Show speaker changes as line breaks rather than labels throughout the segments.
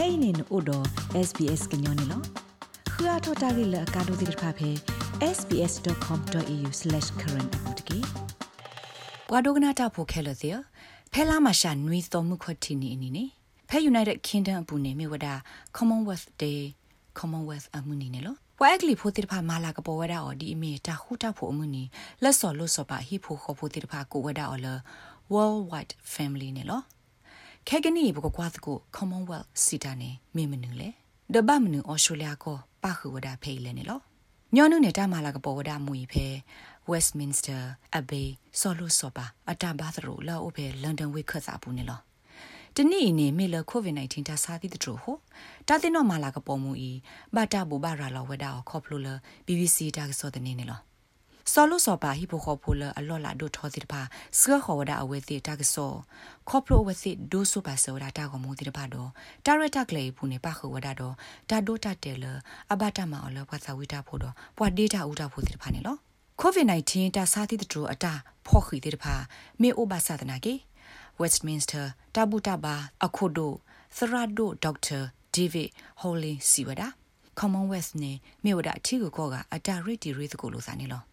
kainin odo sbs gnyone lo khua thota gi la ka do dir pha phe sbs.com.au/current apotki ဘွာဒိုဂနာတာဖိုခဲလ theya ဖဲလာမရှာနွီတော်မှုခွတ်တီနီအနီနေဖဲ United Kingdom အပူနေမြေဝဒ Commonwealth Day Commonwealth အမှုနီနေလောဝဲကလီဖိုတိဖာမာလာကပေါ်ဝဒအော်ဒီအမီတာခုတာဖို့အမှုနီလက်စော်လို့စောပါဟိဖိုခေါ်ဖိုတိဖာကိုဝဒအော်လ worldwide family နေလော ခဲကနီဘကကွာသကို Commonwealth စီတာနေမေမနူလေဒဘမနူဩစတြေးလျကိုပါခူဝဒဖေးလဲနေလောညောနုနေတာမာလာကပေါ်ဝဒမူဖဲ Westminster Abbey ဆော်လို့စောပါအတာဘာသရိုလာအိုဖဲ London ဝိခတ်စာပူနေလောတနေ့နေမေလကိုဗစ် -19 တာစာသီတတို့ဟိုတာတင်တော့မာလာကပေါ်မူဤဘာတာဘူဘာရာလောဝဒါခေါပလိုလ BBC တာကစောတဲ့နေနေလော စောလို့စောပါဟိပိုခေါ်ဖိုလအလော့လာဒိုထောတိတပါစကခေါ်ဝဒအဝဲတိတာကစောခေါပလိုဝဲတိဒိုဆိုပါစောဒါတာကမူတိတပါတော့တာရတာကလေးပူနေပါခဝဒတော့တာဒိုတာတဲလအဘတာမအော်လဘသဝိတာဖို့တော့ပွာဒေတာဥတာဖို့တိတပါနေလော COVID-19 တာစာတိတတို့အတာဖော့ခီတိတပါမေအိုဘာသာဒနာကေ Westminster တာဘူတာဘာအခုဒိုသရဒိုဒေါက်တာဒေးဗစ်ဟိုလီစီဝဒါ Commonwealth နေမြေဝဒအထီကိုကောကအတာရစ်တီရီသကိုလိုစာနေလော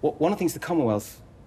One of the things the Commonwealth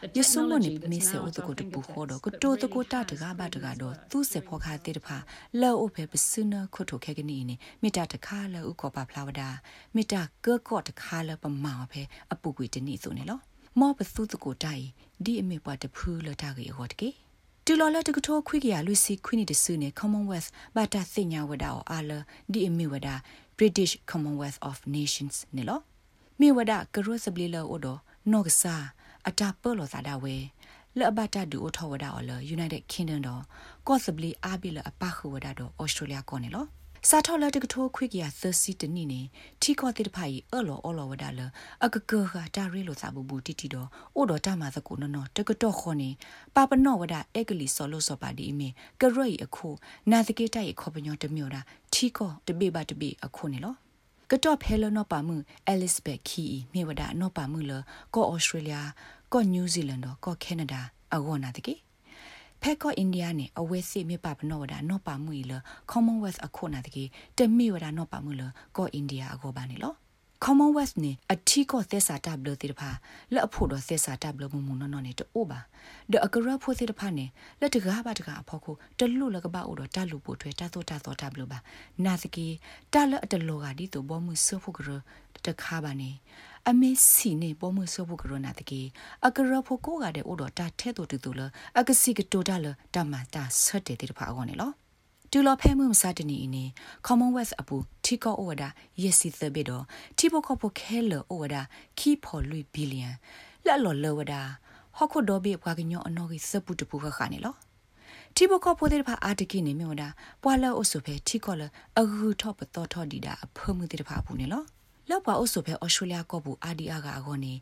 ta
and
go ne lo
using the
yesomo
technology
ni
that's
me se
now
o
at
to
our
ko to pu kho do
fingertips
ko
that
to to
really
ko ta
has
de ga ba de ga
proven
do
its
tu
worth.
se phok ha te de pha la o phe psuna kho to khe ke ni ni me ta ta kha la u ko pa phla wada me ta ko ko ta kha la pa ma phe apu kwi de ni so ne lo mo pa su tu ko tai di a me pa de phu la ta ge ho de ke တူလော်လက်တကထောခွိကရလူစီခွိနေတဆုနေ Commonwealth ဘာတာစညာဝဒါအာလဒီအမီဝဒါ British Commonwealth of Nations နေလောမိဝဒါကရုစပလီလောအိုဒနော့ကဆာ အတာပေါ်လောသာဒါဝဲလက်အဘတာဒူအိုထောဝဒါအော်လ United Kingdom တော့ကော့စပလီအာဘီလအပခဝဒါတော့ Australia ကောနေလောစာထော်လက်တကထိုးခွိကရသစီတနိနေထီကောတိတဖိုင်အော်လောအော်လောဝဒါလအကကခတာရီလိုစာဘူးဘူးတီတီတော့အိုတော့တမသကူနော်နော်တကတော့ခေါနေပါပနော့ဝဒါအက်ကလီဆော်လို့ဆော်ပါဒီအမီကရိုက်အခုနာသကေတိုက်ခေါပညောတမျိုးတာထီကောတပိပါတပိအခုနေလော ကတော့ဖဲလနော့ပါမှုအဲလစ်ဘက်ခီမြေဝဒါနော့ပါမှုလကောဩစတြေးလျကောနယူးဇီလန်တော့ကောကနေဒါအဂောနာတကေဖက်ကောအိန္ဒိယနဲ့အဝဲစီမြေပါပနောဝဒါနော့ပါမှုလ Commonwealth အခုနာတကေတမီဝဒါနော့ပါမှုလကောအိန္ဒိယအဂောပါနေလော Commonwealth နေအထီကိုသက်စာတဘလတိတဖာလက်အဖို့တော့သက်စာတဘလမှုမှုနော်နော်နေတိုးပါဒအကရဖို့တိတဖာနေလက်တကားပါတကားအဖို့ကိုတလူလကပအိုတော့တလူပိုထွဲတသောတသောတဘလပါနာစကီတလက်အတလောကဒီတိုဘောမှုဆဖို့ကရတခါပါနေအမေစီနေဘောမှုဆဖို့ကရနာတကီအကရဖို့ကိုကတဲ့အိုတော့တာထဲ့တူတူလအကစီကတိုတလတမတာဆွတ်တဲ့တိတဖာအောနေလော တူလောဖဲမှုမစတနီအင်း Commonwealth အပူတီကောဩဝဒယစီသဘေတော့တီဘခပခဲလောဩဝဒခီဖော်လူဘီလီယံလက်လော်လောဝဒဟခုဒိုဘီဘွာကညောအနော်ကြီးစပူတပူခခါနေလောတီဘခဖိုတဲ့ဖာအာတကိနေမြောဒါပွာလောအဆုဖဲတီကောလအဂူထော့ပတော်ထော့ဒီတာအဖမှုတဲ့ဖာပူနေလောလောက်ပါအဆုဖဲဩစတြေးလျကောဘူးအာဒီအာကအကောနေ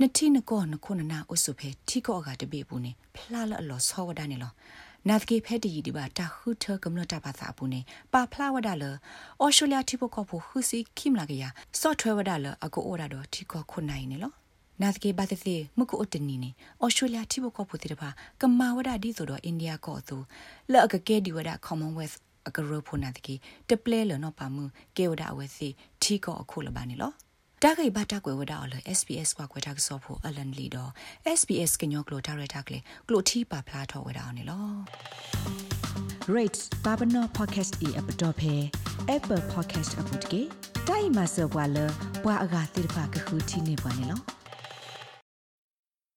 နတိနကောနခုနနာအဆုဖဲတီကောကတပိပူနေဖလာလအလောဆောဝဒနေလော နာသကေဖဲတီဒီဘာတာခုထကမ္လတာဘာသာပူနေပါဖလာဝဒါလအော်စတြေးလျတီပိုကောဖူခုစီခိမလာကရဆော့ထွဲဝဒါလအကိုအိုဒါတော့တီကောခုနိုင်နေလောနာသကေဘာသစီမကုအတနီနေအော်စတြေးလျတီပိုကောဖူတီတဘာကမာဝဒါဒီဆိုတော့အိန္ဒိယကောသူလောက်ကကဲဒီဝဒါ Commonwealth အကရဖုနာတကေတပလဲလနော်ပါမှုကေဝဒါအဝဲစီတီကောအခုလပါနေလော တာဂိဘတာကွယ်ဝဒါအော်လ SPS ကွာကွယ်တာဆော့ဖို့အလန်လီတော့ SPS ကညောကလိုတာရတာကလေကလိုတီပါဖလာထော်ဝဒါအော်နေလော rates babano podcast e app dot phe apple podcast app dot ke တိုင်မဆောဘွာလဘွာအဂါတိဖာကခုတီနေဘွာနေလော